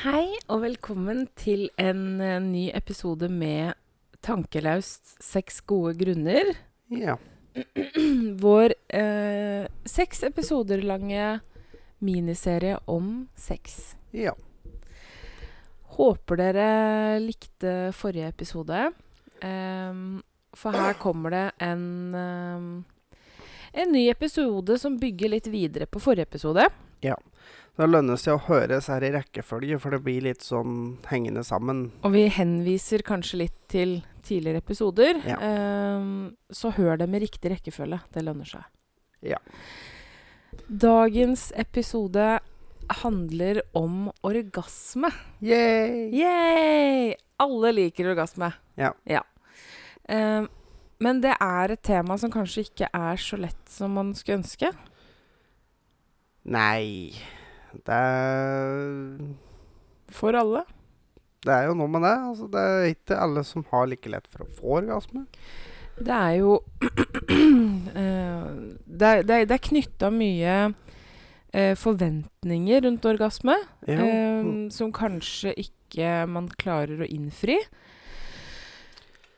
Hei, og velkommen til en eh, ny episode med Tankelaust seks gode grunner. Ja. Vår eh, seks episoder lange miniserie om sex. Ja. Håper dere likte forrige episode. Um, for her kommer det en um, en ny episode som bygger litt videre på forrige episode. Det lønner seg å høre disse her i rekkefølge, for det blir litt sånn hengende sammen. Og vi henviser kanskje litt til tidligere episoder. Ja. Um, så hør det med riktig rekkefølge. Det lønner seg. Ja. Dagens episode handler om orgasme. Yay! Yay! Alle liker orgasme. Ja. Ehm, men det er et tema som kanskje ikke er så lett som man skulle ønske. Nei Det er For alle. Det er jo noe med det. Altså, det er ikke alle som har like lett for å få orgasme. Det er jo eh, Det er, det er, er knytta mye eh, forventninger rundt orgasme. Ja. eh, som kanskje ikke man klarer å innfri.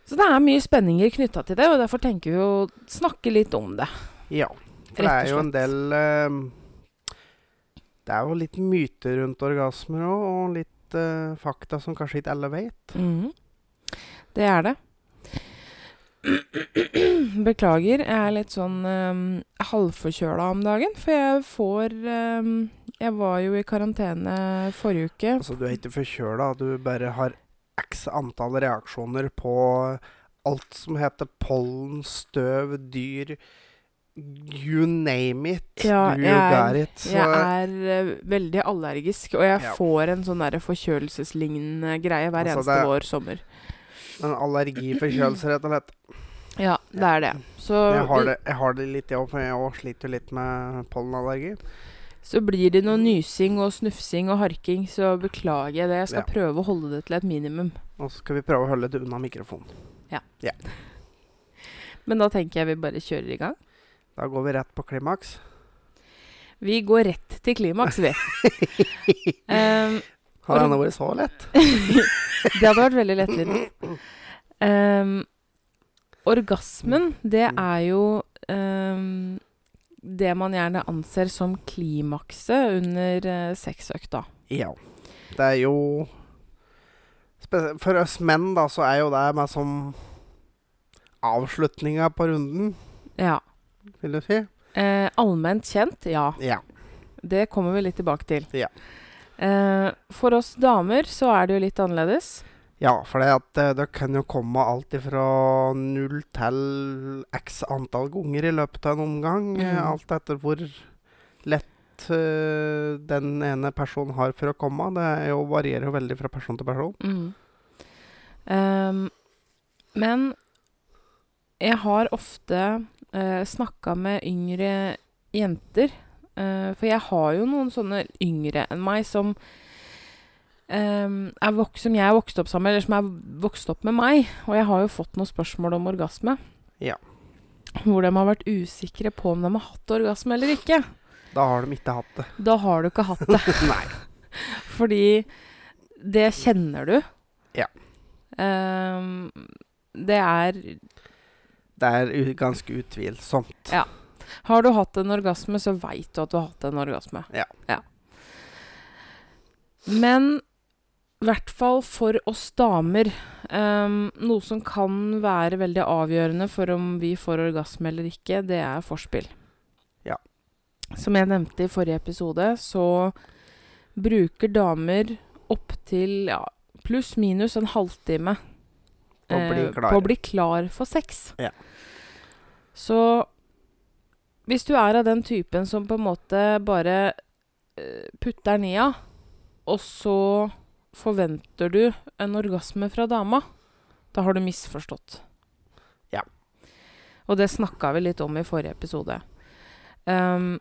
Så det er mye spenninger knytta til det, og derfor tenker vi å snakke litt om det. ja. For det er jo en del eh, Det er jo litt myter rundt orgasmer òg, og litt uh, fakta som kanskje ikke alle vet. Mhm. Det er det. Beklager, jeg er litt sånn um, halvforkjøla om dagen. For jeg får um, Jeg var jo i karantene forrige uke. Altså, du er ikke forkjøla, du bare har x antall reaksjoner på alt som heter pollen, støv, dyr You name it. Ja, you jeg got it. Så, Jeg er uh, veldig allergisk, og jeg Ja. får en sånn forkjølelseslignende greie hver Altså, eneste vår sommer. en allergiforkjølelse, rett og slett. Ja, det er det. Så, Jeg har det, jeg har det litt, jeg òg, for jeg sliter litt med pollenallergi. så blir det noe nysing og snufsing og harking, så beklager jeg det. Jeg skal Ja. prøve å holde det til et minimum. Og så skal vi prøve å holde det unna mikrofonen. Ja. Men da tenker jeg vi bare kjører i gang. Da går vi rett på klimaks. Vi går rett til klimaks, vi. um, Har det denne vært så lett? det hadde vært veldig lettvint. Um, orgasmen, det Mm. er jo um, det man gjerne anser som klimakset under uh, sexøkta. Ja. Det er jo For oss menn, da, så er jo det med som avslutninga på runden, Ja. Vil du si. Eh, allment kjent, ja. Ja. Det kommer vi litt tilbake til. Ja. Eh, for oss damer så er det jo litt annerledes. Ja, for det, at, eh, det kan jo komme alt fra null til x antall ganger i løpet av en omgang. eh, Mm. Alt etter hvor lett eh, den ene personen har for å komme. Det er jo, varierer jo veldig fra person til person. Mm. Um, men jeg har ofte uh, snakka med yngre jenter. eh, for jeg har jo noen sånne yngre enn meg som ehm, er vok som jeg er vokst opp sammen med, eller som er vokst opp med meg. Og jeg har jo fått noen spørsmål om orgasme. Ja. Hvor de har vært usikre på om de har hatt orgasme eller ikke. Da har de ikke hatt det. Da har du ikke hatt det. Nei. Fordi det kjenner du. Ja. Um, det er Det er ganske utvilsomt. Ja. Har du hatt en orgasme, så veit du at du har hatt en orgasme. Ja. Men i hvert fall for oss damer um, Noe som kan være veldig avgjørende for om vi får orgasme eller ikke, det er forspill. Ja. Som jeg nevnte i forrige episode, så bruker damer opptil ja, pluss-minus en halvtime På å bli eh, klar. på å bli klar for sex. Ja. Så hvis du er av den typen som på en måte bare eh, putter i av, og så forventer du en orgasme fra dama, da har du misforstått. Ja. Og det snakka vi litt om i forrige episode. Um,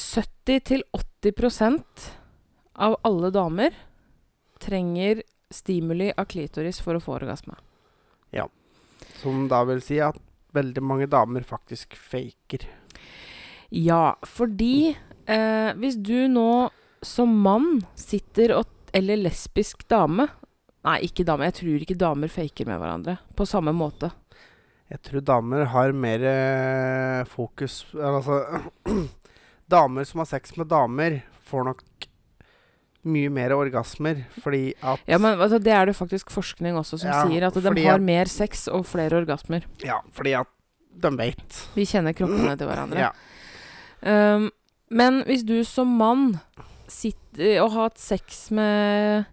70-80% av alle damer trenger stimuli av klitoris for å få orgasme. Ja. Som da vil si at veldig mange damer faktisk faker. Ja, fordi eh, hvis du nå som mann sitter og Eller lesbisk dame Nei, ikke dame. Jeg tror ikke damer faker med hverandre på samme måte. Jeg tror damer har mer eh, fokus Altså Damer som har sex med damer, får nok mye mer orgasmer fordi at Ja, men altså, Det er det faktisk forskning også som Ja, sier, at de har at- mer sex og flere orgasmer. Ja, fordi at de vet. Vi kjenner kroppene til hverandre. Ja. Um, men hvis du som mann sitter og har hatt sex med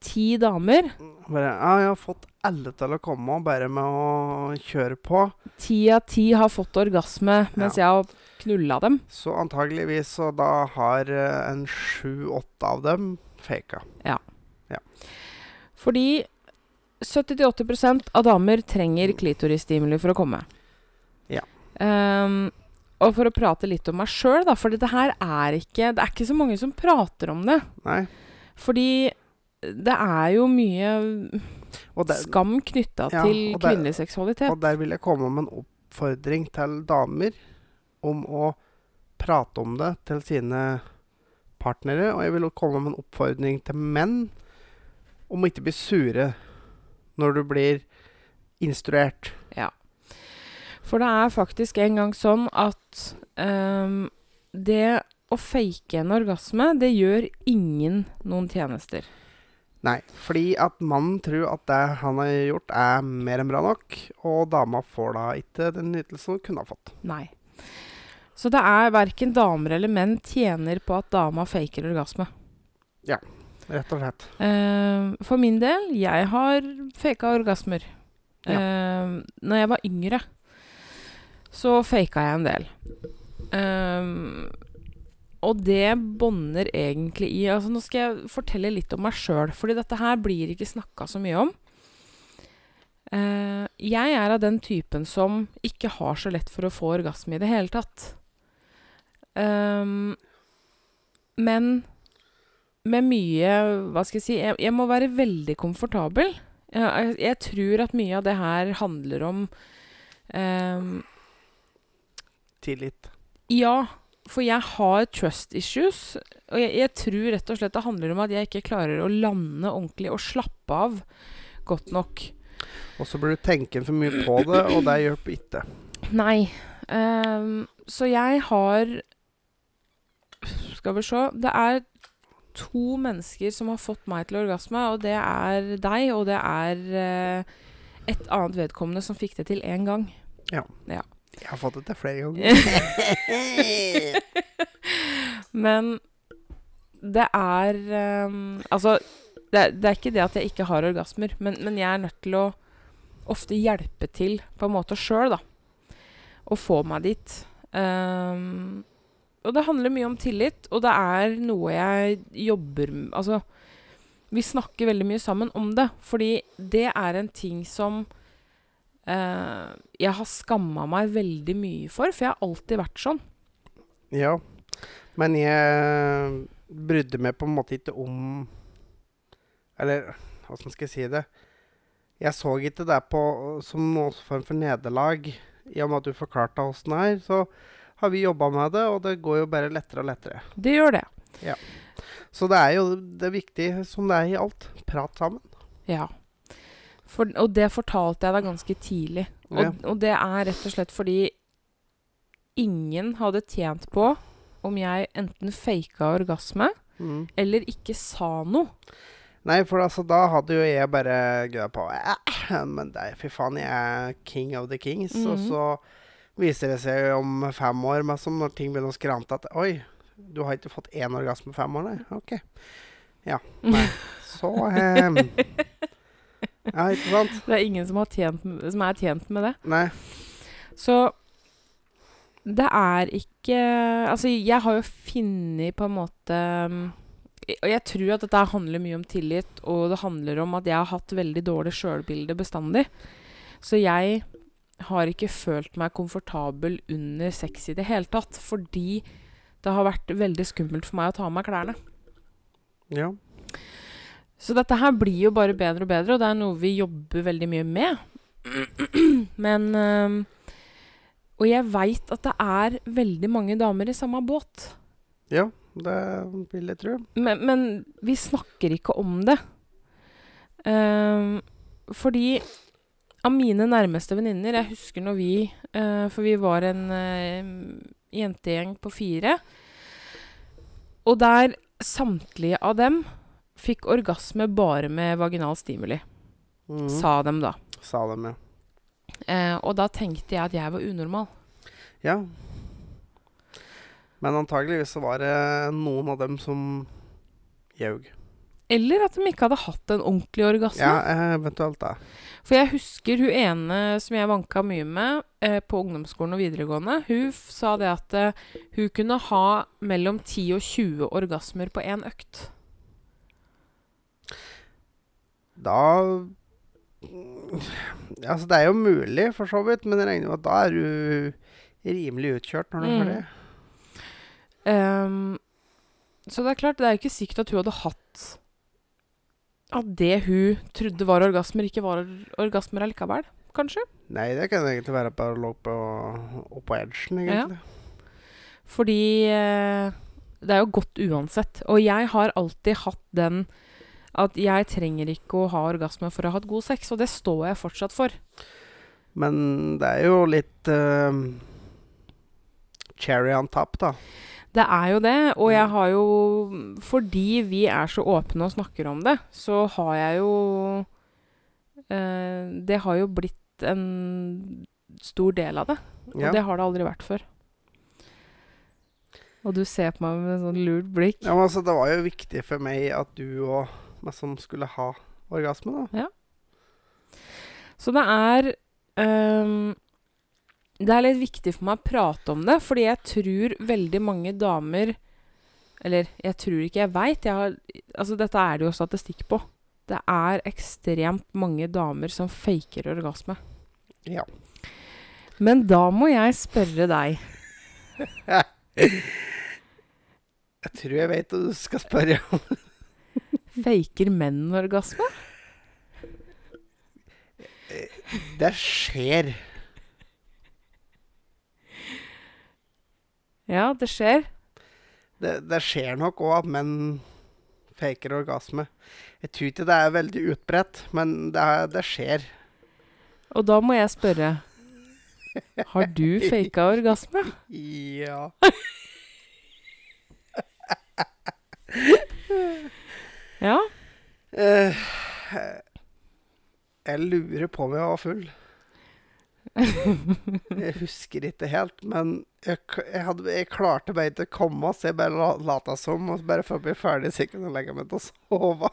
ti damer Bare Ja, jeg har fått alle til å komme bare med å kjøre på. Ti av ti har fått orgasme mens jeg har knulla dem. Så antageligvis så da har eh, en sju-åtte av dem faka. Fordi 70-80 av damer trenger klitorisstimuli for å komme. Ja. Um, og for å prate litt om meg sjøl, da, for dette her er ikke Det er ikke så mange som prater om det. Nei. Fordi det er jo mye der, skam knytta Ja, til kvinnelig seksualitet. og der vil jeg komme med en oppfordring til damer om å prate om det til sine partnere. Og jeg vil komme med en oppfordring til menn om å ikke bli sure når du blir instruert. For det er faktisk en gang sånn at um, det å fake en orgasme, det gjør ingen noen tjenester. Nei, fordi at mannen tror at det han har gjort, er mer enn bra nok, og dama får da ikke den nytelsen hun kunne ha fått. Nei. Så det er verken damer eller menn tjener på at dama faker orgasme. Ja, Rett og slett. Uh, for min del, jeg har faka orgasmer. Ja. Uh, når jeg var yngre, så faka jeg en del. Uh, og det bånder egentlig i altså Nå skal jeg fortelle litt om meg sjøl, fordi dette her blir ikke snakka så mye om. Uh, jeg er av den typen som ikke har så lett for å få orgasme i det hele tatt. Ehm, men med mye Hva skal jeg si Jeg, jeg må være veldig komfortabel. Jeg, jeg, tror at mye av det her handler om ehm, Tillit. Ja, for jeg har trust issues. Og jeg, jeg tror rett og slett det handler om at jeg ikke klarer å lande ordentlig og slappe av godt nok. Og så burde du tenke for mye på det, og det hjelper ikke. Nei. Um, så jeg har Skal vi se Det er to mennesker som har fått meg til orgasme, og det er deg, og det er uh, et annet vedkommende som fikk det til én gang. Ja, Jeg har fått det til flere ganger. Men det er um, Altså, det, det er ikke det at jeg ikke har orgasmer, men, men jeg er nødt til å ofte hjelpe til på en måte sjøl, da. Og få meg dit. Ehm, og det handler mye om tillit, og det er noe jeg jobber med Altså, vi snakker veldig mye sammen om det, fordi det er en ting som eh, jeg har skamma meg veldig mye for, for jeg har alltid vært sånn. Ja. Men jeg brydde meg på en måte ikke om Eller åssen skal jeg si det? Jeg så ikke det på som noen form for nederlag. I og med at du forklarte åssen det er, så har vi jobba med det, og det går jo bare lettere og lettere. Det gjør det. Ja. Så det er jo det er viktig, som det er i alt. Prat sammen. Ja. For, og det fortalte jeg deg ganske tidlig. Og, Ja. og det er rett og slett fordi ingen hadde tjent på om jeg enten faka orgasme Mm. eller ikke sa noe. Nei, for altså, da hadde jo jeg bare gøy på Ja, Men er- fy faen, jeg er king of the kings. Og Mhm. så viser det seg om fem år, men som når ting begynner å skrante, at Oi, du har ikke fått én orgasme på fem år, nei? OK. Ja. Nei. Så eh, Ja, ikke sant? Det er ingen som, har tjent, som er tjent med det. Nei. Så det er ikke Altså, jeg har jo funnet på en måte um, Og jeg tror at dette handler mye om tillit, og det handler om at jeg har hatt veldig dårlig sjølbilde bestandig. Så jeg har ikke følt meg komfortabel under sex i det hele tatt, fordi det har vært veldig skummelt for meg å ta av meg klærne. Ja. Så dette her blir jo bare bedre og bedre, og det er noe vi jobber veldig mye med. Men øh, Og jeg veit at det er veldig mange damer i samme båt. Ja. Det vil jeg tro. Men, men vi snakker ikke om det. Uh, fordi av mine nærmeste venninner Jeg husker når vi uh, For vi var en uh, jentegjeng på fire. Og der samtlige av dem fikk orgasme bare med vaginal stimuli. Mm. Sa dem, da. Sa dem, ja. Uh, og da tenkte jeg at jeg var unormal. Ja. Men antageligvis så var det noen av dem som ljaug. Eller at de ikke hadde hatt en ordentlig orgasme. Ja, eventuelt da. For jeg husker hun ene som jeg vanka mye med eh, på ungdomsskolen og videregående. Hun sa det at eh, hun kunne ha mellom 10 og 20 orgasmer på én økt. Da Altså, det er jo mulig, for så vidt, men jeg regner med at da er du rimelig utkjørt når du er Mm. ferdig. Ehm, så det er klart, det er jo ikke sikkert at hun hadde hatt At det hun trodde var orgasmer, ikke var orgasmer allikevel. Kanskje. Nei, det kan egentlig være bare lå på, på edgen, Ja. egentlig. Fordi eh, det er jo godt uansett. Og jeg har alltid hatt den at jeg trenger ikke å ha orgasme for å ha hatt god sex, og det står jeg fortsatt for. Men det er jo litt uh, cherry on top, da. Det er jo det, og jeg har jo Fordi vi er så åpne og snakker om det, så har jeg jo eh, Det har jo blitt en stor del av det. Og Ja. det har det aldri vært før. Og du ser på meg med en sånn lurt blikk. Ja, men altså, det var jo viktig for meg at du og meg som skulle ha orgasme, da. Så det er ehm, Det er litt viktig for meg å prate om det, fordi jeg tror veldig mange damer Eller jeg tror ikke, jeg veit. Altså, dette er det jo statistikk på. Det er ekstremt mange damer som faker orgasme. Ja. Men da må jeg spørre deg. Jeg tror jeg vet hva du skal spørre om. Faker menn orgasme? Det skjer. Ja, det skjer. Det, det skjer nok òg at menn faker orgasme. Jeg tror ikke det er veldig utbredt, men det, er, det skjer. Og da må jeg spørre Har du faka orgasme? Ja. Ja. Uh, jeg lurer på om jeg var full. Jeg husker ikke helt, men jeg, jeg, hadde, jeg klarte bare ikke å komme, så jeg bare la, lata som. Og bare for å bli ferdig, så jeg kunne legge meg til å sove.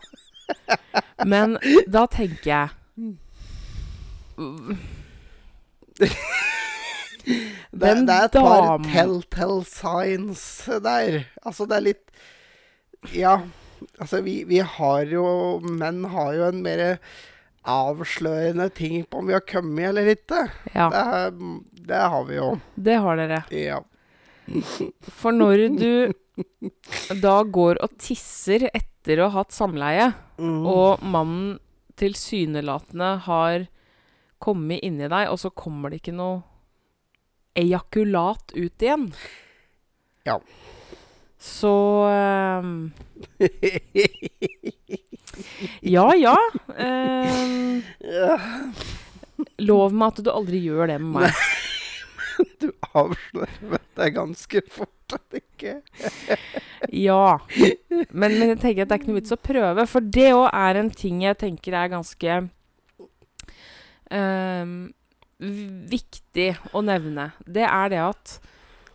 Men da tenker jeg Det, det er et par telltale signs der. Altså, det er litt Ja. Altså, vi, vi har jo Menn har jo en mer avslørende ting på om vi har kommet eller ikke. Ja, Det, det har vi jo. det har dere. Ja. For når du da går og tisser etter å ha hatt samleie, Mm. og mannen tilsynelatende har kommet inni deg, og så kommer det ikke noe ejakulat ut igjen Ja. Så ehm, Ja, ja. Eh, lov meg at du aldri gjør det med meg. Du avslører det ganske fort. at ikke Ja. Men, men jeg tenker at det er ikke noe vits å prøve, for det òg er en ting jeg tenker er ganske ehm, viktig å nevne. Det er det at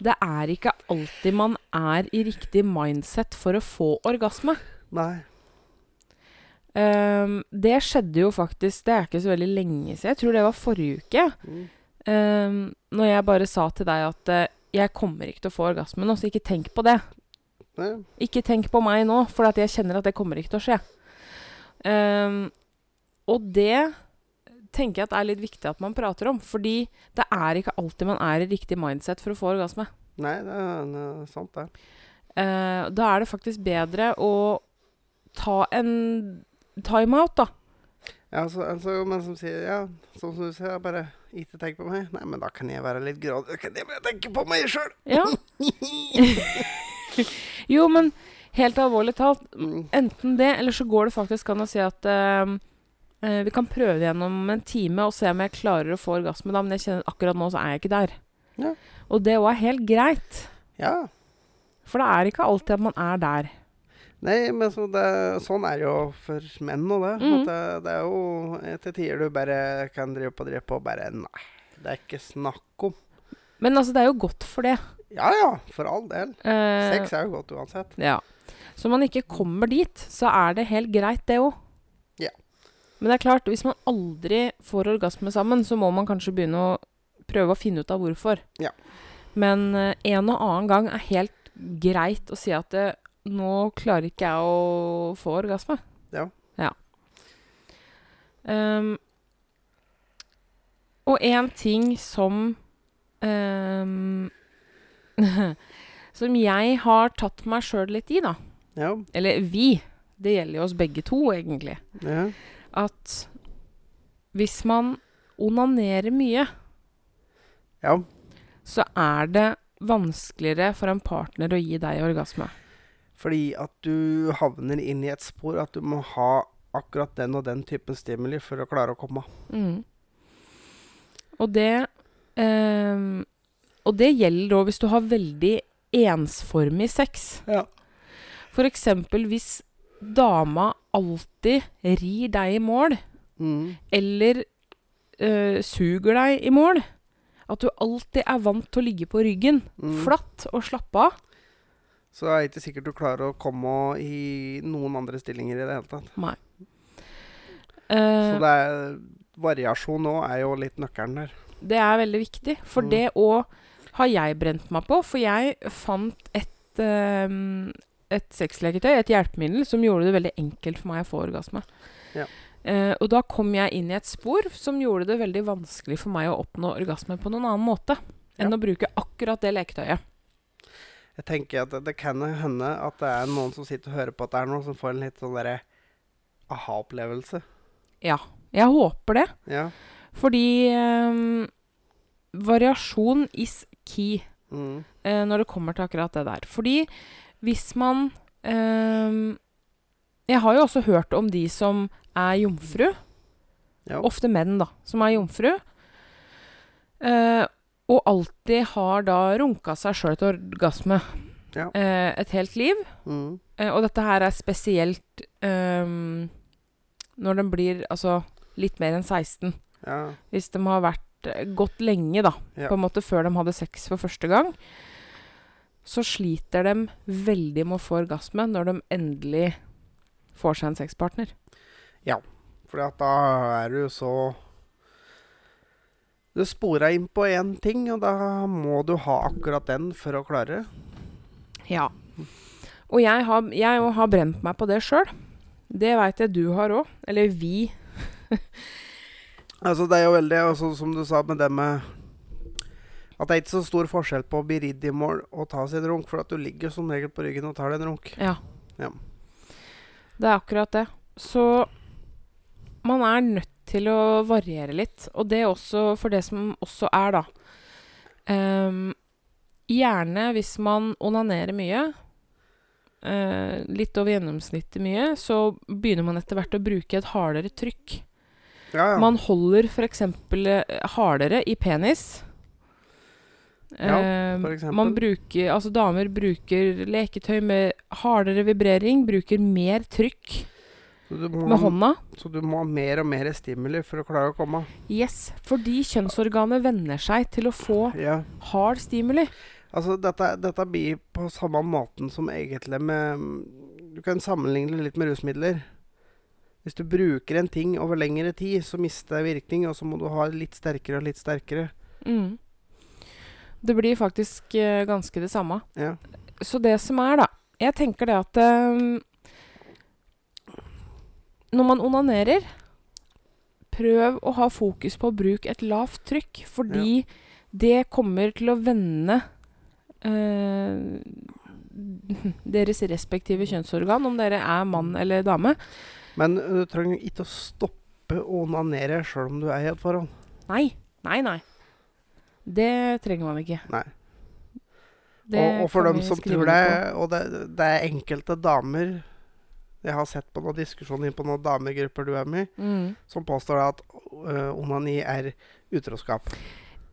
det er ikke alltid man er i riktig mindset for å få orgasme. Nei. Ehm, det skjedde jo faktisk Det er ikke så veldig lenge siden. Jeg tror det var forrige uke. Mm. Um, når jeg bare sa til deg at uh, jeg kommer ikke til å få orgasme nå, så ikke tenk på det. Nei. Ikke tenk på meg nå, for at jeg kjenner at det kommer ikke til å skje. Um, og det tenker jeg at er litt viktig at man prater om, fordi det er ikke alltid man er i riktig mindset for å få orgasme. Nei, det er, det er sant, det. Uh, da er det faktisk bedre å ta en timeout, da. Ja, så, altså, men som sier Ja, sånn som du sier, bare ikke tenk på meg. Nei, men da kan jeg være litt grådig. Da kan jeg bare tenke på meg sjøl. Ja. Jo, men helt alvorlig talt, Mm. enten det, eller så går det faktisk an å si at uh, vi kan prøve gjennom en time og se om jeg klarer å få orgasme da, men jeg kjenner akkurat nå så er jeg ikke der. Ja. Og det òg er helt greit. Ja. For det er ikke alltid at man er der. Nei, men så det, sånn er det jo for menn og det. Mm. Det, det er jo til tider du bare kan drive på og drive på og bare Nei, det er ikke snakk om. Men altså, det er jo godt for det. Ja ja, for all del. Eh, Sex er jo godt uansett. Ja. Så om man ikke kommer dit, så er det helt greit, det òg. Ja. Men det er klart, hvis man aldri får orgasme sammen, så må man kanskje begynne å prøve å finne ut av hvorfor. Ja. Men eh, en og annen gang er helt greit å si at eh, nå klarer ikke jeg å få orgasme. Ja. ja. Um, og en ting som um, Som jeg har tatt meg sjøl litt i, da. Ja. Eller vi. Det gjelder jo oss begge to, egentlig. ja. At hvis man onanerer mye, ja. så er det vanskeligere for en partner å gi deg orgasme. Fordi at du havner inn i et spor at du må ha akkurat den og den typen stimuli for å klare å komme. Mm. Og det eh, Og det gjelder òg hvis du har veldig ensformig sex. Ja. For eksempel hvis dama alltid rir deg i mål, Mm. eller eh, suger deg i mål. At du alltid er vant til å ligge på ryggen, Mm. flatt og slappe av. Så er ikke sikkert du klarer å komme i noen andre stillinger i det hele tatt. Nei. Så Eh, det er, variasjon nå er jo litt nøkkelen der. det er veldig viktig, for Mm. det òg har jeg brent meg på. For jeg fant et, uh, et sexleketøy, et hjelpemiddel, som gjorde det veldig enkelt for meg å få orgasme. Ja. Uh, og da kom jeg inn i et spor som gjorde det veldig vanskelig for meg å oppnå orgasme på noen annen måte enn Ja. å bruke akkurat det leketøyet. Jeg tenker at det, det kan hende at det er noen som sitter og hører på dette er nå, som får en litt sånn derre aha-opplevelse. Ja, jeg håper det. Ja. Fordi um, variasjon is key Mm. uh, når det kommer til akkurat det der. Fordi hvis man um, Jeg har jo også hørt om de som er jomfru. Ja. Ofte menn, da, som er jomfru. Eh, og alltid har da runka seg sjøl til orgasme Ja. eh, et helt liv. Mm. Eh, og dette her er spesielt ehm, når den blir altså litt mer enn 16. ja. Hvis de har vært eh, gått lenge, da, Ja. på en måte før de hadde sex for første gang, så sliter de veldig med å få orgasme når de endelig får seg en sexpartner. Ja, for da er du så Du spora inn på én ting, og da må du ha akkurat den for å klare. Ja. Og jeg har, jeg har brent meg på det sjøl. Det veit jeg du har òg. Eller vi. Altså, det er jo veldig altså, Som du sa med det med At det er ikke så stor forskjell på å bli ridd i mål og ta sin runk, for at du ligger som regel på ryggen og tar deg en runk. Ja. Ja. Det er akkurat det. Så man er nødt til å variere litt. Og det også for det som også er, da. Um, gjerne hvis man onanerer mye, uh, litt over gjennomsnittet mye, så begynner man etter hvert å bruke et hardere trykk. Ja, ja. Man holder f.eks. hardere i penis. Ja, Ehm, man bruker, altså damer bruker leketøy med hardere vibrering, bruker mer trykk må, med hånda. så du må ha mer og mer stimuli for å klare å komme. Yes, fordi kjønnsorganet venner seg til å få Ja. hard stimuli. Altså, dette, dette blir på samme måten som egentlig med Du kan sammenligne det litt med rusmidler. Hvis du bruker en ting over lengre tid, så mister det virkning, og så må du ha litt sterkere og litt sterkere. Mm. Det blir faktisk uh, ganske det samme. Ja. Så det som er, da Jeg tenker det at eh, Når man onanerer, prøv å ha fokus på å bruke et lavt trykk, fordi det kommer til å vende eh, deres respektive kjønnsorgan, om dere er mann eller dame. Men øh, du trenger ikke å stoppe å onanere sjøl om du er i et forhold. Nei, nei, nei. Det trenger man ikke. Nei. Og, og for dem som tror det Og det, det er enkelte damer Jeg har sett på noen diskusjoner på noen damegrupper du er med i. Mm. som påstår at uh, onani er utroskap.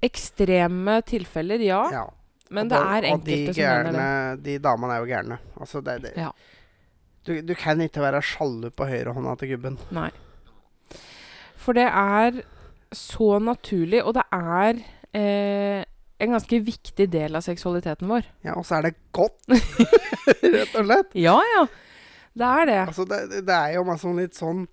Ekstreme tilfeller, ja. Ja. Men det, det er og de enkelte som mener det. De damene er jo gærne. Altså, det, det, Ja. du, du kan ikke være sjalu på høyrehånda til gubben. Nei. For det er så naturlig, og det er eh, en ganske viktig del av seksualiteten vår. Ja, og så er det godt, rett og slett. Ja, ja. Det er det. Altså, det, det er jo masse sånn litt sånn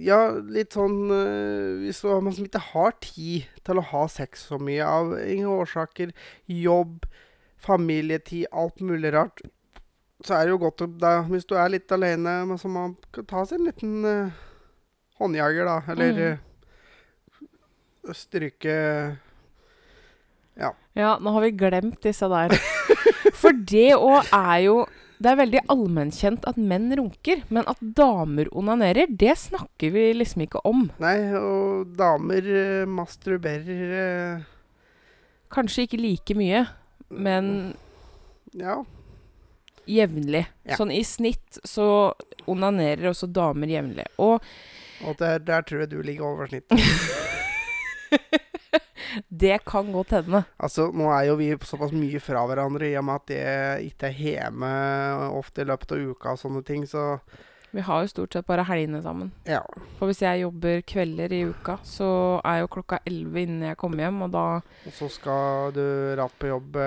Ja, litt sånn øh, Hvis man som ikke har tid til å ha sex så mye av ingen årsaker, jobb, familietid, alt mulig rart, så er det jo godt da, Hvis du er litt alene, men så man kan ta seg en liten øh, håndjager, da, eller Mm. øh, stryke Ja, nå har vi glemt disse der. For det òg er jo Det er veldig allmennkjent at menn runker, men at damer onanerer, det snakker vi liksom ikke om. Nei, og damer øh, masturberer øh, Kanskje ikke like mye, men Ja. jevnlig. Ja. Sånn i snitt så onanerer også damer jevnlig. Og Og der, der tror jeg du ligger over snittet. det kan godt hende. Altså, nå er jo vi såpass mye fra hverandre i og med at jeg ikke er hjemme ofte i løpet av uka og sånne ting, så Vi har jo stort sett bare helgene sammen. ja. For hvis jeg jobber kvelder i uka, så er jo klokka elleve innen jeg kommer hjem, og da Og så skal du rett på jobb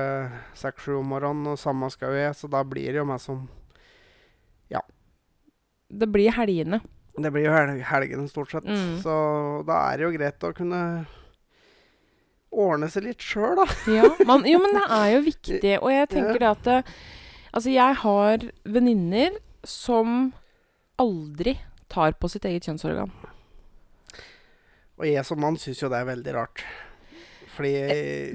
seks-sju om morgenen, og samme skal jo jeg, så da blir det jo meg som Ja. Det blir helgene. Det blir jo helgene stort sett, Mm. så da er det jo greit å kunne ordne seg litt sjøl, da. Ja, man, jo, men det er jo viktig. Og jeg tenker det at det, Altså, jeg har venninner som aldri tar på sitt eget kjønnsorgan. Og jeg som mann syns jo det er veldig rart. Fordi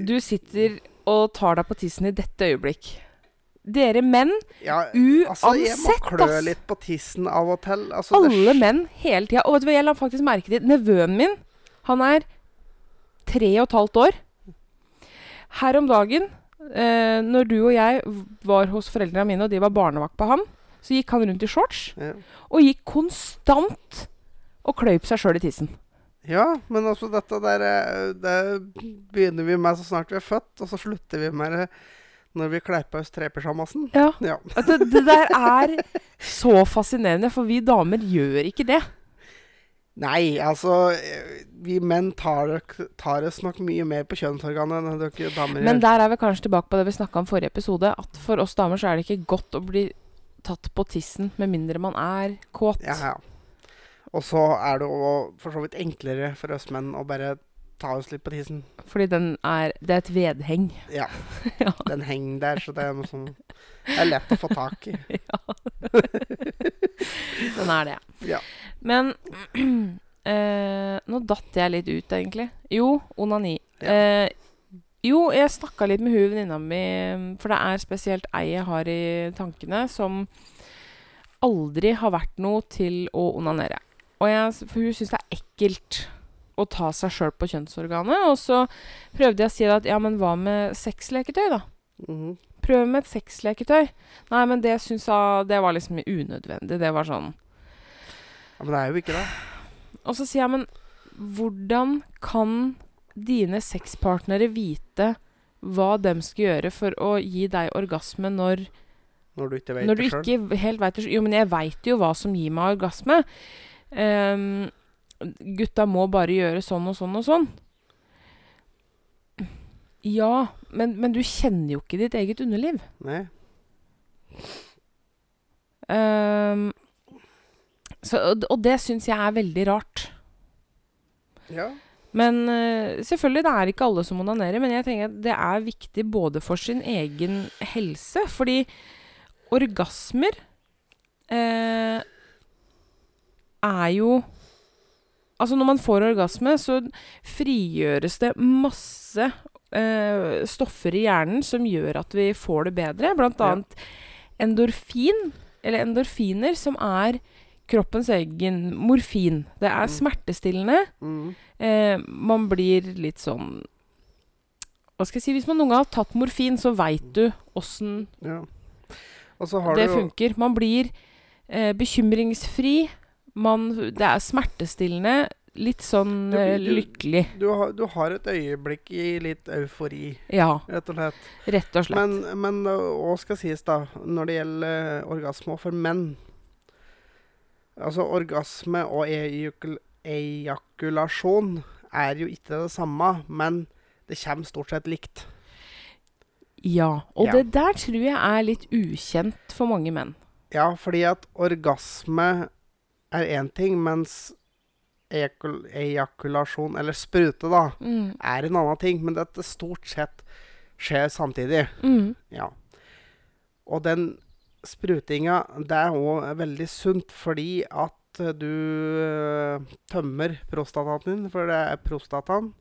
Du sitter og tar deg på tissen i dette øyeblikk. Dere menn, ja, Altså, jeg må klø ass. litt på tissen av og til. Altså, alle menn hele tida. Og vet du hva, jeg la faktisk merke til Nevøen min, han er tre og et halvt år. Her om dagen, eh, når du og jeg var hos foreldrene mine, og de var barnevakt på han, så gikk han rundt i shorts. Ja. Og gikk konstant og kløyp seg sjøl i tissen. Ja, men altså dette der eh, Det begynner vi med så snart vi er født, og så slutter vi med det når vi kler på oss trepysjamasen. Ja. Ja. Det, det der er så fascinerende, for vi damer gjør ikke det. Nei, altså eh, Vi menn tar, tar oss nok mye mer på kjønnsorganet enn dere damer Men der er vi kanskje tilbake på det vi snakka om forrige episode, at for oss damer så er det ikke godt å bli tatt på tissen med mindre man er kåt. Ja, ja. Og så er det jo for så vidt enklere for oss menn å bare ta oss litt på tissen. Fordi den er Det er et vedheng. Ja. Ja. Den henger der, så det er noe sånn Det er lett å få tak i. ja. Den er det. Ja. Men eh, Nå datt jeg litt ut, egentlig. Jo, onani. Ja. Eh, jo, jeg snakka litt med hun venninna mi, for det er spesielt ei jeg har i tankene, som aldri har vært noe til å onanere. Jeg, for hun syns det er ekkelt å ta seg sjøl på kjønnsorganet. Og så prøvde jeg å si at ja, men hva med sexleketøy, da? Mhm. Prøv med et sexleketøy. Nei, men det syns hun Det var liksom unødvendig. Det var sånn ja, Men det er jo ikke det. Og så sier jeg, men hvordan kan dine sexpartnere vite hva de skal gjøre for å gi deg orgasme når, Når du ikke vet når du det sjøl. ikke helt vet det? Jo, men jeg veit jo hva som gir meg orgasme. Um, gutta må bare gjøre sånn og sånn og sånn. Ja, men, men du kjenner jo ikke ditt eget underliv. Nei. Ehm, så, og, og det syns jeg er veldig rart. Ja. Men eh, selvfølgelig, det er ikke alle som onanerer, men jeg tenker at det er viktig både for sin egen helse, fordi orgasmer eh, er jo Altså, når man får orgasme, så frigjøres det masse eh, stoffer i hjernen som gjør at vi får det bedre, blant annet endorfin, eller endorfiner, som er kroppens egen morfin. Det er Mm. smertestillende. Mm. Eh, man blir litt sånn Hva skal jeg si Hvis man noen gang har tatt morfin, så veit du åssen Ja. Det funker. Man blir eh, bekymringsfri. Man, det er smertestillende. Litt sånn Du- eh, du- lykkelig. du har, du har et øyeblikk i litt eufori, Ja, rett og slett. rett og slett. Men, men hva skal sies, da, når det gjelder eh, orgasme for menn Altså, orgasme og ejakulasjon er jo ikke det samme, men det kommer stort sett likt. ja. Og Ja. det der tror jeg er litt ukjent for mange menn. Ja, fordi at orgasme er én ting, mens ejakul ejakulasjon, eller sprute, da, Mm. er en annen ting. Men dette stort sett skjer samtidig. Mm. Ja. Og den sprutinga, det er òg veldig sunt fordi at eh, du eh, tømmer prostataen din, for det er prostataen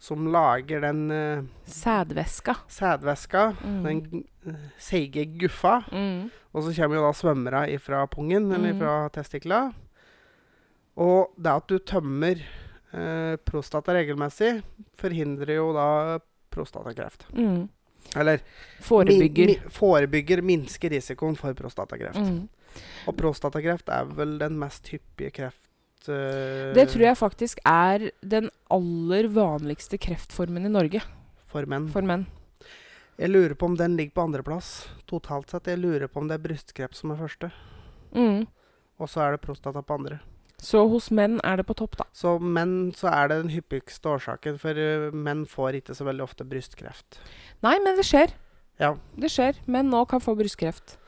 som lager den uh, Sædvæska. sædvæska, Mm. den uh, seige guffa. Mm. Og så kommer jo da svømmere ifra pungen, eller Mm. fra testikla. Og det at du tømmer eh, prostata regelmessig, forhindrer jo da prostatakreft. Mm. Eller Forebygger. Min, min, forebygger, minsker risikoen for prostatakreft. Mm. Og prostatakreft er vel den mest hyppige kreft... Uh, Det tror jeg faktisk er den aller vanligste kreftformen i Norge For menn. for menn. Jeg lurer på om den ligger på andreplass totalt sett. Jeg lurer på om det er brystkreft som er første. Mm. Og så er det prostata på andre. Så hos menn er det på topp, da. Så menn så er det den hyppigste årsaken, for eh, menn får ikke så veldig ofte brystkreft. Nei, men det skjer. Ja. Det skjer. Menn òg kan få brystkreft.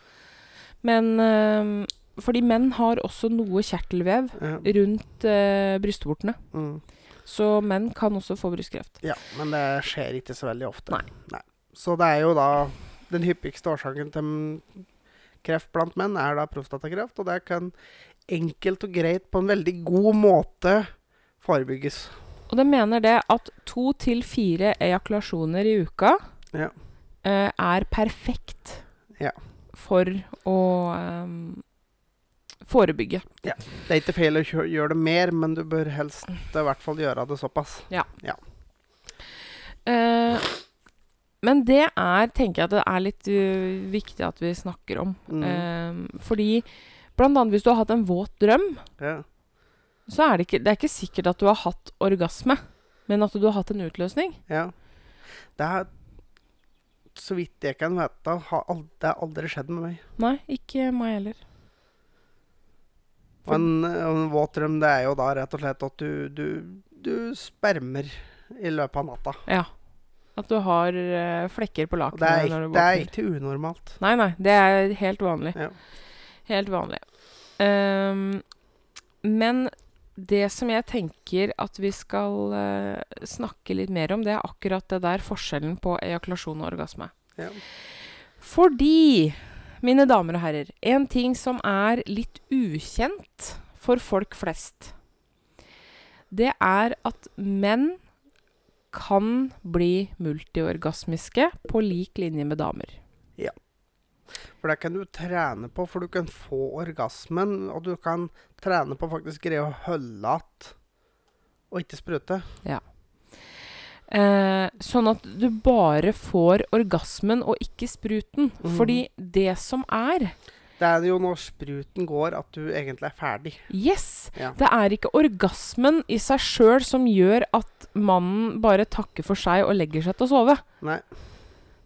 Men øh, Fordi menn har også noe kjertelvev Ja. rundt øh, brystvortene. Mm. Så menn kan også få brystkreft. ja, men det skjer ikke så veldig ofte. Nei. Så det er jo da Den hyppigste årsaken til kreft blant menn er da prostatakreft, og det kan enkelt og greit på en veldig god måte forebygges. Og de mener det at to til fire ejakulasjoner i uka Ja. øh, er perfekt Ja. for å øhm, forebygge. Det er ikke feil å gjøre det mer, men du bør helst i hvert fall gjøre det såpass. Eh, men det er, tenker jeg at det er litt uh, viktig at vi snakker om. Mm. Eh, fordi blant annet hvis du har hatt en våt drøm, Ja. så er det ikke, det er ikke sikkert at du har hatt orgasme, men at du har hatt en utløsning. ja. Det er Så vidt jeg kan vite, har aldri, det har aldri skjedd med meg. Nei, ikke meg heller. For en, en våt drøm, det er jo da rett og slett at du, du, du spermer i løpet av natta. Ja. At du har uh, flekker på lakenet når det er ikke unormalt. Nei, nei. Det er helt vanlig. Ja. Helt vanlig. Ehm, men det som jeg tenker at vi skal uh, snakke litt mer om, det er akkurat det der forskjellen på ejakulasjon og orgasme. Ja. Fordi, mine damer og herrer, en ting som er litt ukjent for folk flest, det er at menn kan bli multiorgasmiske på lik linje med damer. For det kan du trene på, for du kan få orgasmen, og du kan trene på faktisk greie å holde igjen og ikke sprute. Eh, sånn at du bare får orgasmen og ikke spruten. Mm. Fordi det som er Det er jo når spruten går at du egentlig er ferdig. Yes! Ja. Det er ikke orgasmen i seg sjøl som gjør at mannen bare takker for seg og legger seg til å sove. Nei.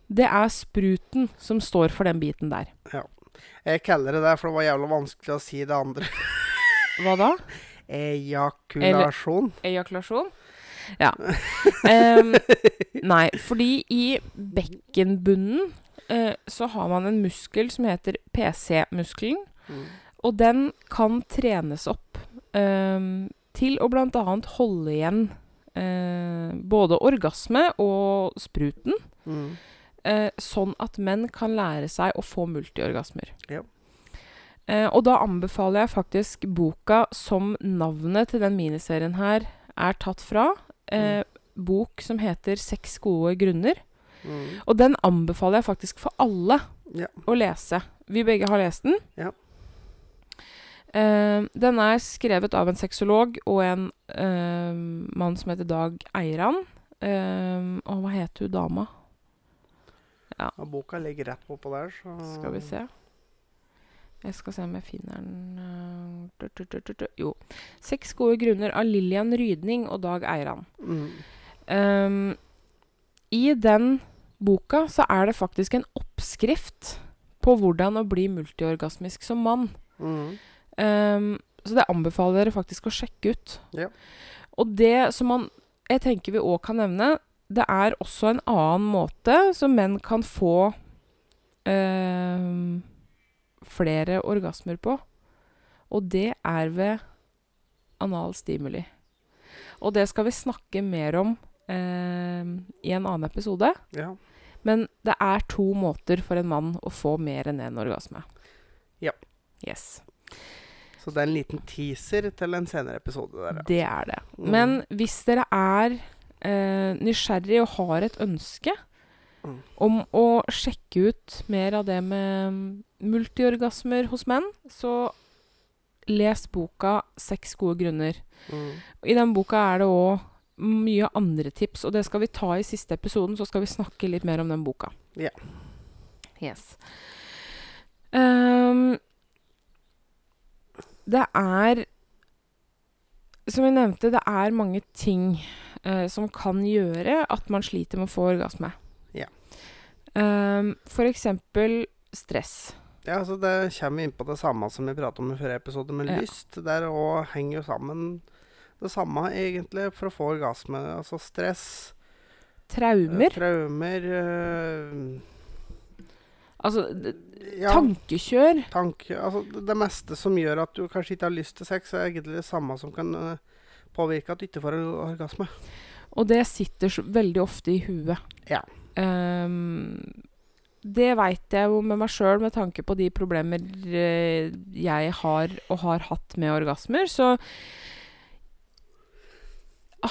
Det er spruten som står for den biten der. Ja. Jeg kaller det det, for det var jævla vanskelig å si det andre. Hva da? Ejakulasjon. Ejakulasjon? Ja. um, nei, fordi i bekkenbunnen uh, så har man en muskel som heter PC-muskelen. Mm. Og den kan trenes opp um, til å bl.a. holde igjen uh, både orgasme og spruten. Mm. Eh, sånn at menn kan lære seg å få multiorgasmer. Ja. Eh, og da anbefaler jeg faktisk boka som navnet til den miniserien her er tatt fra. Eh, Bok som heter 'Seks gode grunner'. Mm. Og den anbefaler jeg faktisk for alle Ja. å lese. Vi begge har lest den. Ja. Uh, den er skrevet av en sexolog og en uh, mann som heter Dag Eiran. Uh, og hva het hun dama? Og boka ligger rett oppå der, så Skal vi se. Jeg skal se om jeg finner den eh, du, du, du, du, du. Jo. 'Seks gode grunner' av Lillian Rydning og Dag Eiran. Mm. Um, I den boka så er det faktisk en oppskrift på hvordan å bli multiorgasmisk som mann. Mm. Um, så det anbefaler dere faktisk å sjekke ut. Ja. Og det som man jeg tenker vi òg kan nevne, det er også en annen måte som menn kan få ehm, flere orgasmer på. Og det er ved anal stimuli. Og det skal vi snakke mer om ehm, i en annen episode. ja. Men det er to måter for en mann å få mer enn én orgasme. Ja. Yes. Så det er en liten teaser til en senere episode der. ja. Det er det. Mm. Men hvis dere er eh, nysgjerrig og har et ønske Mm. om å sjekke ut mer av det med multiorgasmer hos menn, så les boka 'Seks gode grunner'. Mm. I den boka er det òg mye andre tips, og det skal vi ta i siste episoden. Så skal vi snakke litt mer om den boka. Ja. Yes. Um, det er Som jeg nevnte, det er mange ting eh, som kan gjøre at man sliter med å få orgasme. Ja. Um, for eksempel stress. Ja, altså Det kommer inn på det samme som vi pratet om i forrige episode, med Ja. lyst. Der òg henger jo sammen det samme, egentlig, for å få orgasme. Altså stress, eh, Traumer. traumer eh, Altså ja, tankekjør. tanke Altså det, det meste som gjør at du kanskje ikke har lyst til sex, er egentlig det samme som kan eh, påvirke at du ikke får orgasme. Og det sitter veldig ofte i huet. Ja. Um, det veit jeg jo med meg sjøl, med tanke på de problemer eh, jeg har og har hatt med orgasmer. Så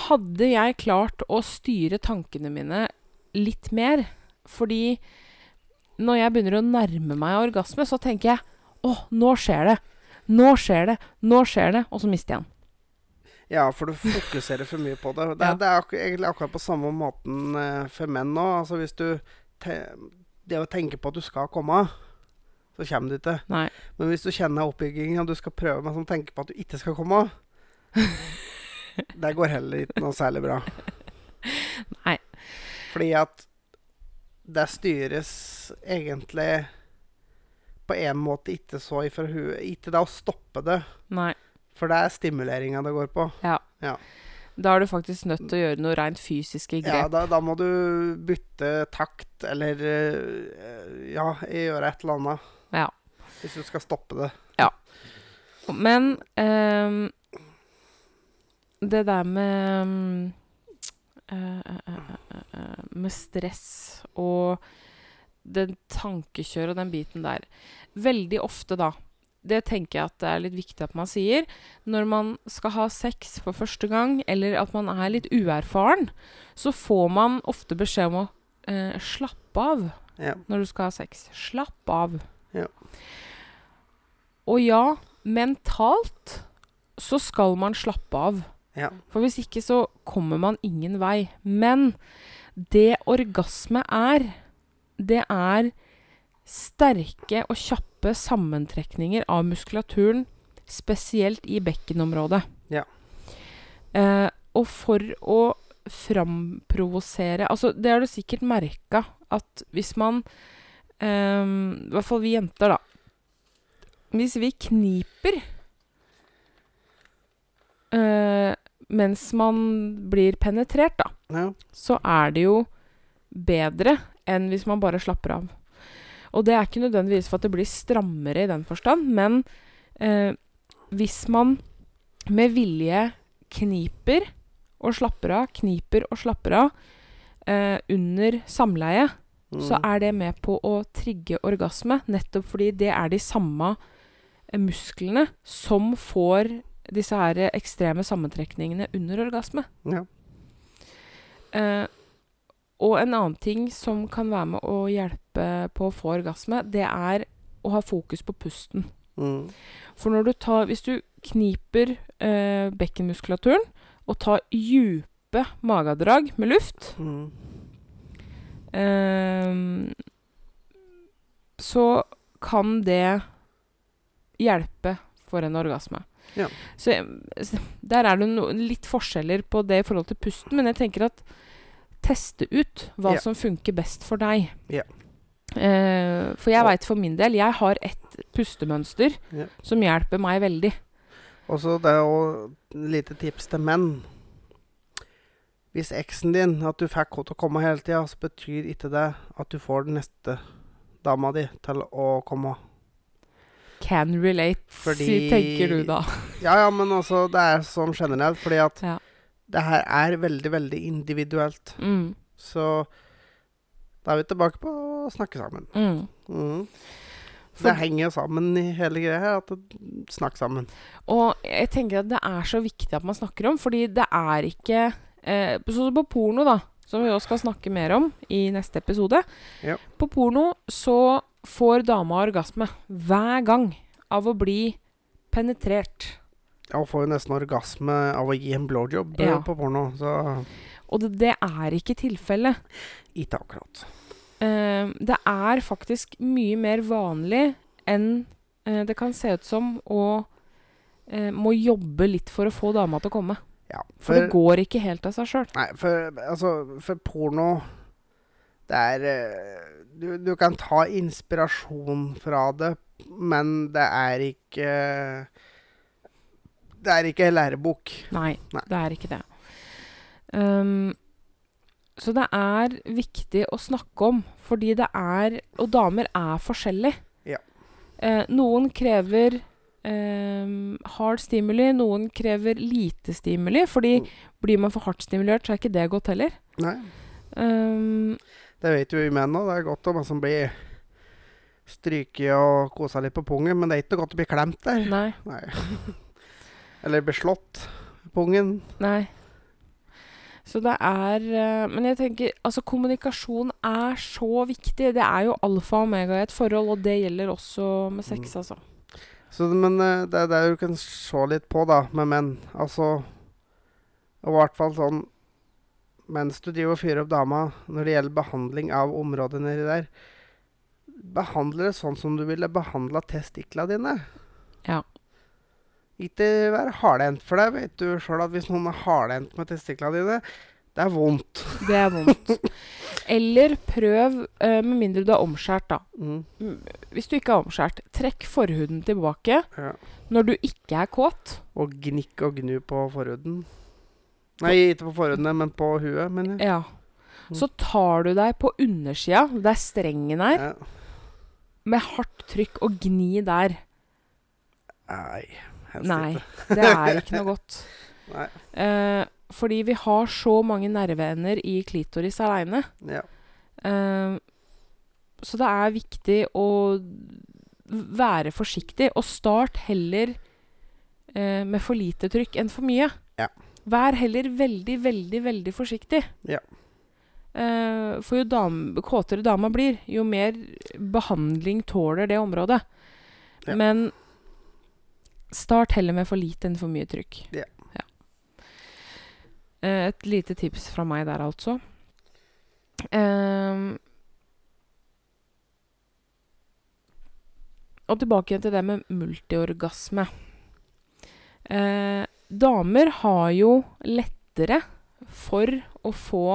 hadde jeg klart å styre tankene mine litt mer Fordi når jeg begynner å nærme meg orgasme, så tenker jeg Å, nå skjer det. Nå skjer det. Nå skjer det. Og så mister jeg den. Ja, for du fokuserer for mye på det. Det, Ja. det er ak egentlig akkurat på samme måten uh, for menn òg. Altså hvis du Det å tenke på at du skal komme, så kommer du ikke. Nei. Men hvis du kjenner oppbyggingen, og du skal prøve med sånn tenke på at du ikke skal komme Det går heller ikke noe særlig bra. Nei. Fordi at det styres egentlig på en måte ikke så ifra huet Ikke det å stoppe det, Nei. For det er stimuleringa det går på. Da er du faktisk nødt til å gjøre noe rent fysiske Ja, grep. da, da må du bytte takt, eller eh, Ja, gjøre et eller annet. Ja. Hvis du skal stoppe det. Ja. Men um, det der med um, Med stress og den tankekjøret og den biten der Veldig ofte, da Det tenker jeg at det er litt viktig at man sier. Når man skal ha sex for første gang, eller at man er litt uerfaren, så får man ofte beskjed om å eh, slappe av Ja. når du skal ha sex. Slapp av. Ja. Og ja, mentalt så skal man slappe av. ja. For hvis ikke så kommer man ingen vei. Men det orgasme er, det er sterke og kjappe sammentrekninger av muskulaturen, spesielt i bekkenområdet. Ja. Eh, og for å framprovosere Altså, det har du sikkert merka at hvis man eh, I hvert fall vi jenter, da. Hvis vi kniper eh, mens man blir penetrert, da, ja. så er det jo bedre enn hvis man bare slapper av. Og det er ikke nødvendigvis for at det blir strammere i den forstand, men eh, hvis man med vilje kniper og slapper av, kniper og slapper av eh, under samleie, Mm. så er det med på å trigge orgasme, nettopp fordi det er de samme eh, musklene som får disse her ekstreme sammentrekningene under orgasme. ja. Eh, og en annen ting som kan være med å hjelpe på å få orgasme, det er å ha fokus på pusten. Mm. For når du tar Hvis du kniper eh, bekkenmuskulaturen og tar djupe magedrag med luft, Mm. eh, så kan det hjelpe for en orgasme. Ja. Så så der er det no, litt forskjeller på det i forhold til pusten, men jeg tenker at teste ut hva Ja. som funker best for deg. Ja. Eh, for jeg veit for min del Jeg har et pustemønster Ja. som hjelper meg veldig. Og så det er jo et lite tips til menn. Hvis eksen din, at du fikk henne til å komme hele tida, så betyr ikke det at du får den neste dama di til å komme. Can relate, Fordi- tenker du da. Ja, ja, men altså, det er sånn generelt, fordi at Ja. Det her er veldig, veldig individuelt. Mm, Så da er vi tilbake på å snakke sammen. mm. Mhm. For- Det henger sammen i hele greia her, at snakk sammen. Og jeg tenker at det er så viktig at man snakker om, fordi det er ikke eh, Sånn som på porno, da, som vi også skal snakke mer om i neste episode. Ja. På porno så får dama orgasme hver gang av å bli penetrert. Jeg får jo nesten orgasme av å gi en blowjob eh, Ja. på porno, så Og det, det er ikke tilfellet. ikke akkurat. Uh, det er faktisk mye mer vanlig enn uh, det kan se ut som å uh, må jobbe litt for å få dama til å komme. Ja, For, det går ikke helt av seg sjøl. Nei, for altså For porno Det er du, du kan ta inspirasjon fra det, men det er ikke Det er ikke en lærebok. Nei, Nei. det er ikke det. Um, så det er viktig å snakke om, fordi det er Og damer er forskjellige. Ja. Eh, noen krever um, hard stimuli, noen krever lite stimuli. Fordi Mm. blir man for hardt stimulert, så er ikke det godt heller. Nei, Um, det vet jo vi menn òg. Det er godt om man som blir stryket og kosa litt på pungen, men det er ikke godt å bli klemt der. nei, Nei. Eller beslått ungen. nei. Så det er eh, Men jeg tenker altså kommunikasjon er så viktig. Det er jo alfa og omega i et forhold, og det gjelder også med sex, Mm. altså. Så, men eh, det er det du kan se litt på, da, med menn. Altså Og i hvert fall sånn Mens du driver og fyrer opp dama når det gjelder behandling av området nedi der, behandle det sånn som du ville behandla testiklene dine. Ja. Ikke være hardhendt, for det vet du sjøl at hvis noen er hardhendt med testiklene dine, det er vondt. Det er vondt. Eller prøv, uh, med mindre du er omskjært, da. Mm. Mm, Hvis du ikke er omskjært, trekk forhuden tilbake Ja. når du ikke er kåt. Og gnikk og gnu på forhuden. Nei, ikke på forhuden, men på huet, mener jeg. Ja. Så tar du deg på undersida, der strengen er, Ja. med hardt trykk, og gni der. Nei. Nei, det er ikke noe godt. Nei. Eh, fordi vi har så mange nerveender i klitoris aleine. Ja. Eh, så det er viktig å være forsiktig, og start heller eh, med for lite trykk enn for mye. Ja. Vær heller veldig, veldig, veldig forsiktig. Ja. Eh, for jo dam, kåtere dama blir, jo mer behandling tåler det området. Ja. Men start heller med for lite enn for mye trykk. Ja. ja. et lite tips fra meg der, altså. Um, og tilbake til det med multiorgasme. Eh, damer har jo lettere for å få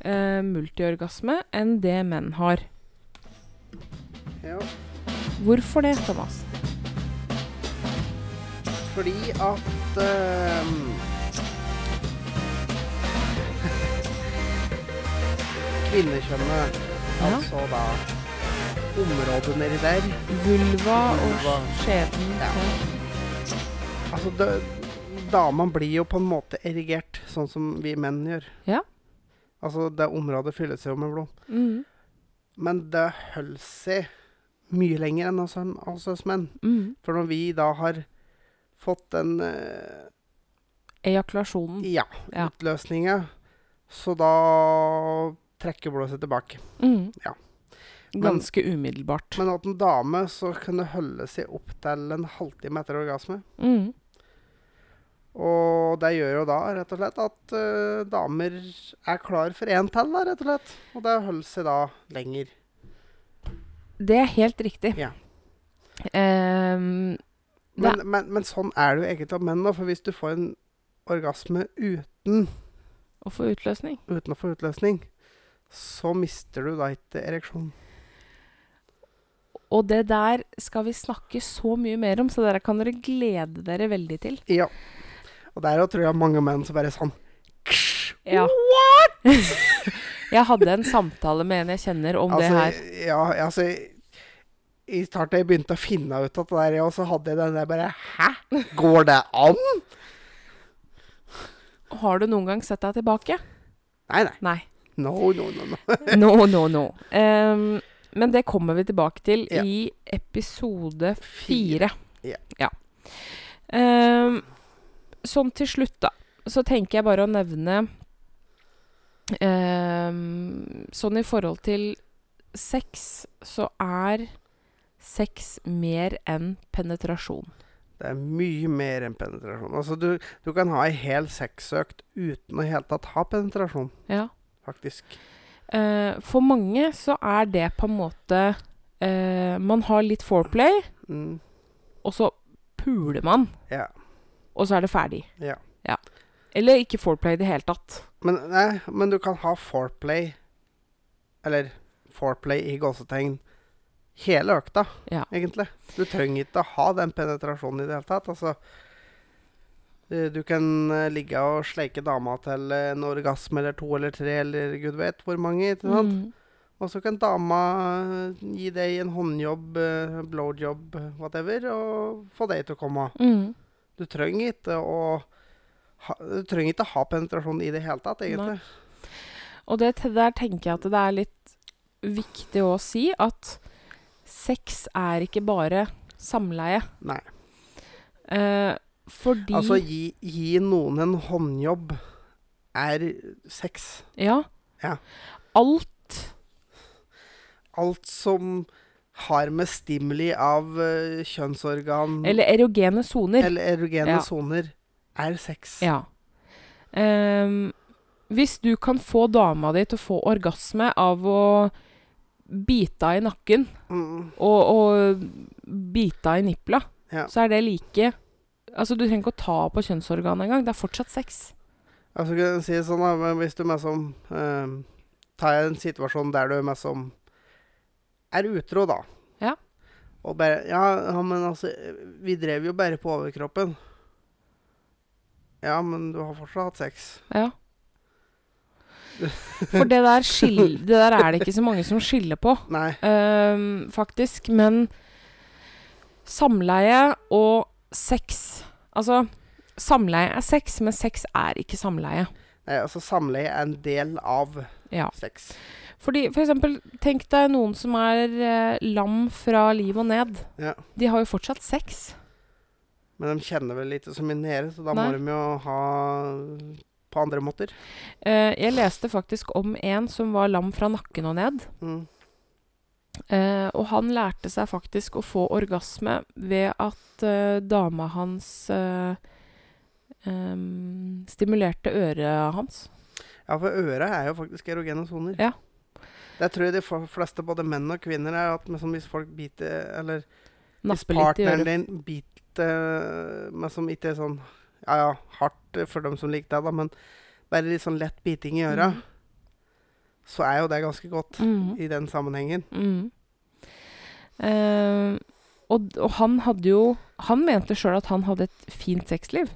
eh, multiorgasme enn det menn har. ja. Hvorfor det, Thomas? Fordi at ehm, Kvinnekjønnet, Ja. altså da området nedi der Vulva Vulva. og skjeden. Ja. Altså, det, dama blir jo på en måte erigert, sånn som vi menn gjør. Ja. Altså, det området fylles jo med blod. Mm. Men det holder seg mye lenger enn oss, oss menn. Mm. For når vi da har fått den eh, Ejakulasjonen. ja, Ja. utløsninga, så da trekker blodet seg tilbake. Mm. Ja. Ganske umiddelbart. Men at en dame så kunne holde seg opp til en halvtime etter orgasme. Mm. Og det gjør jo da rett og slett at eh, damer er klar for én til, da, rett og slett. Og det holder seg da lenger. Det er helt riktig. Ja. Ehm, Men, men, men sånn er det jo egentlig av menn, da. For hvis du får en orgasme uten, å få utløsning. uten å få utløsning, så mister du da ikke ereksjon. Og det der skal vi snakke så mye mer om, så dere kan dere glede dere veldig til. Ja. Og der tror jeg mange menn som bare sånn Ja. jeg hadde en samtale med en jeg kjenner om det altså, her. Ja, altså I starten jeg begynte å finne ut at det der, og så hadde jeg den der bare Hæ? Går det an? Har du noen gang sett deg tilbake? Nei, nei. Nei. No, no, no. no. No, no, no. Um, men det kommer vi tilbake til Ja. i episode fire. Ja. Ehm, sånn til slutt, da, så tenker jeg bare å nevne um, Sånn i forhold til sex, så er sex mer enn penetrasjon. Det er mye mer enn penetrasjon. Altså, du, du kan ha ei hel sexøkt uten å i hele tatt ha penetrasjon, Ja. faktisk. Eh, for mange så er det på en måte eh, Man har litt foreplay, Mm, og så puler man, ja. og så er det ferdig. Ja. Eller ikke foreplay i det hele tatt. Men, nei, men du kan ha foreplay, eller foreplay i gåsetegn, hele økta, Ja. egentlig. Du trenger ikke å ha den penetrasjonen i det hele tatt. Altså, eh, du kan eh, ligge og sleike dama til en orgasme eller to eller tre eller gud vet hvor mange. ikke sant? Mm. Og så kan dama eh, gi deg en håndjobb, blowjob, whatever, og få deg til å komme. Mm. Du trenger ikke å ha, du trenger ikke ha penetrasjon i det hele tatt, egentlig. Og det der tenker jeg at det er litt viktig å si at sex er ikke bare samleie. Nei. Eh, fordi Altså, gi, gi noen en håndjobb er sex. Ja. Ja. Alt Alt som har med stimuli av uh, kjønnsorgan Eller erogene soner. eller erogene Ja. soner, er sex. Ja. Um, hvis du kan få dama di til å få orgasme av å bite av i nakken Mm, og, og bita i nippla, Ja. så er det like Altså, du trenger ikke å ta på kjønnsorganet engang. Det er fortsatt sex. altså, kan si det sånn, da, hvis du meg som eh, tar en situasjon der du meg som er utro, da. Ja. Og bare ja, ja, men altså Vi drev jo bare på overkroppen. Ja, men du har fortsatt hatt sex. Ja. For det der, skil, det der er det ikke så mange som skiller på, ehm, faktisk. Men samleie og sex Altså, samleie er sex, men sex er ikke samleie. Nei, altså Samleie er en del av Ja. sex. Fordi, for eksempel, tenk deg noen som er eh, lam fra liv og ned. Ja. De har jo fortsatt sex. Men de kjenner vel ikke så mye nede, så da Nei. må de jo ha på andre måter. Uh, jeg leste faktisk om en som var lam fra nakken og ned. Mm. Uh, og han lærte seg faktisk å få orgasme ved at uh, dama hans em, stimulerte øret hans. Ja, for øret er jo faktisk erogene soner. Ja. Det tror jeg de fleste, både menn og kvinner, er at liksom, hvis folk biter Eller Napper hvis partneren din biter Men som ikke er sånn Ja ja, hardt for dem som liker deg, da, men bare litt sånn lett biting i øra, mm. så er jo det ganske godt mm. i den sammenhengen. Mm. Uh, og, og han hadde jo Han mente sjøl at han hadde et fint sexliv.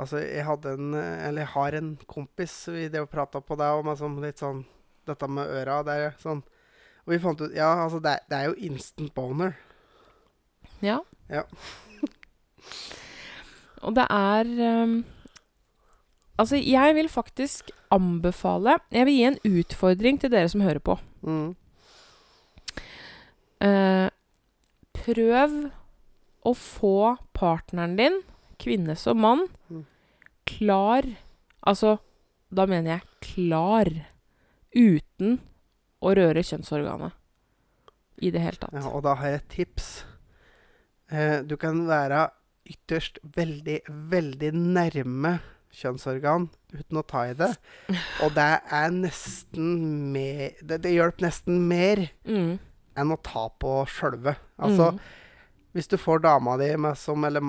Altså, jeg hadde en eh, Eller jeg har en kompis vi drev og prata på det om altså, litt sånn Dette med øra. Det er sånn Og vi fant ut Ja, altså, det, er- det er jo instant boner. Ja. Ja. og det er um, Altså, jeg vil faktisk anbefale Jeg vil gi en utfordring til dere som hører på. Mm. Uh, prøv å få partneren din, kvinne som mann, Mm. klar Altså, da mener jeg klar. Uten å røre kjønnsorganet. I det hele tatt. Ja, og da har jeg et tips. Uh, du kan være ytterst veldig, veldig nærme kjønnsorgan uten å ta i det. Og det er nesten mer Det, det hjelper nesten mer Mm. enn å ta på sjølve. Altså, mm. hvis du får dama di med som, eller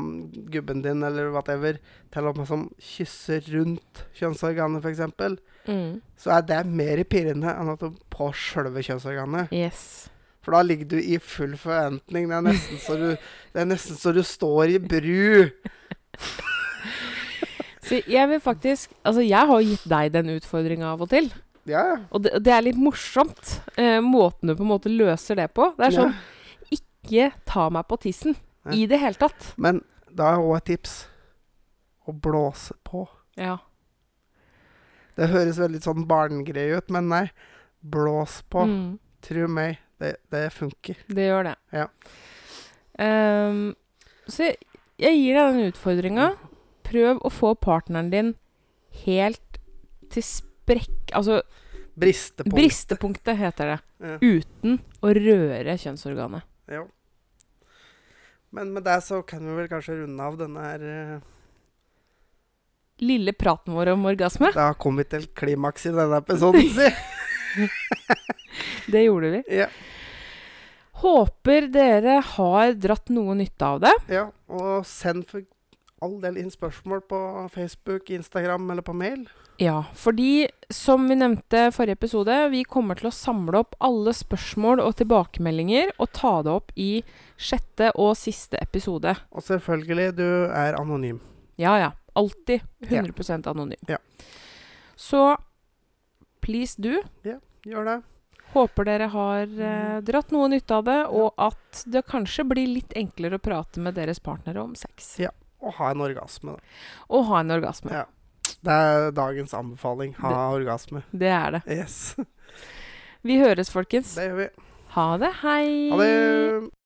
gubben din eller whatever til å liksom kysse rundt kjønnsorganet, f.eks., Mm. så er det mer pirrende enn at du på sjølve kjønnsorganet. Yes. For da ligger du i full forventning. Det er nesten så du, nesten så du står i bru. Så jeg vil faktisk Altså, jeg har gitt deg den utfordringa av og til. Ja, ja. Og det, det er litt morsomt, eh, måten du på en måte løser det på. Det er sånn Ikke ta meg på tissen ja. i det hele tatt. Men da er òg et tips å blåse på. Ja. Det høres veldig sånn barnegreie ut, men nei. Blås på. Mm, Tro meg, det, det funker. det gjør det. Ja. Um, så jeg, jeg gir deg den utfordringa. Prøv å få partneren din helt til sprekk... Altså Bristepunktet. bristepunktet, heter det. Ja. Uten å røre kjønnsorganet. Ja. Men med det så kan vi vel kanskje runde av denne her eh, Lille praten vår om orgasme, Da kom vi til klimaks i denne episoden, si. det gjorde vi. Ja. Håper dere har dratt noe nytte av det. ja. Og send for all del inn spørsmål på Facebook, Instagram eller på mail. Ja, fordi som vi nevnte forrige episode, vi kommer til å samle opp alle spørsmål og tilbakemeldinger og ta det opp i sjette og siste episode. Og selvfølgelig, du er anonym. Ja, ja. Alltid 100% anonym. Ja. Så please do. Gjør det. Håper dere har eh, dratt noe nytte av det, og at det kanskje blir litt enklere å prate med deres partnere om sex. Ja. Og ha en orgasme, da. Og ha en orgasme. Ja. Det er dagens anbefaling. Ha orgasme. Det er det. Yes. Vi høres, folkens. Det gjør vi. Ha det. Hei. Ha det.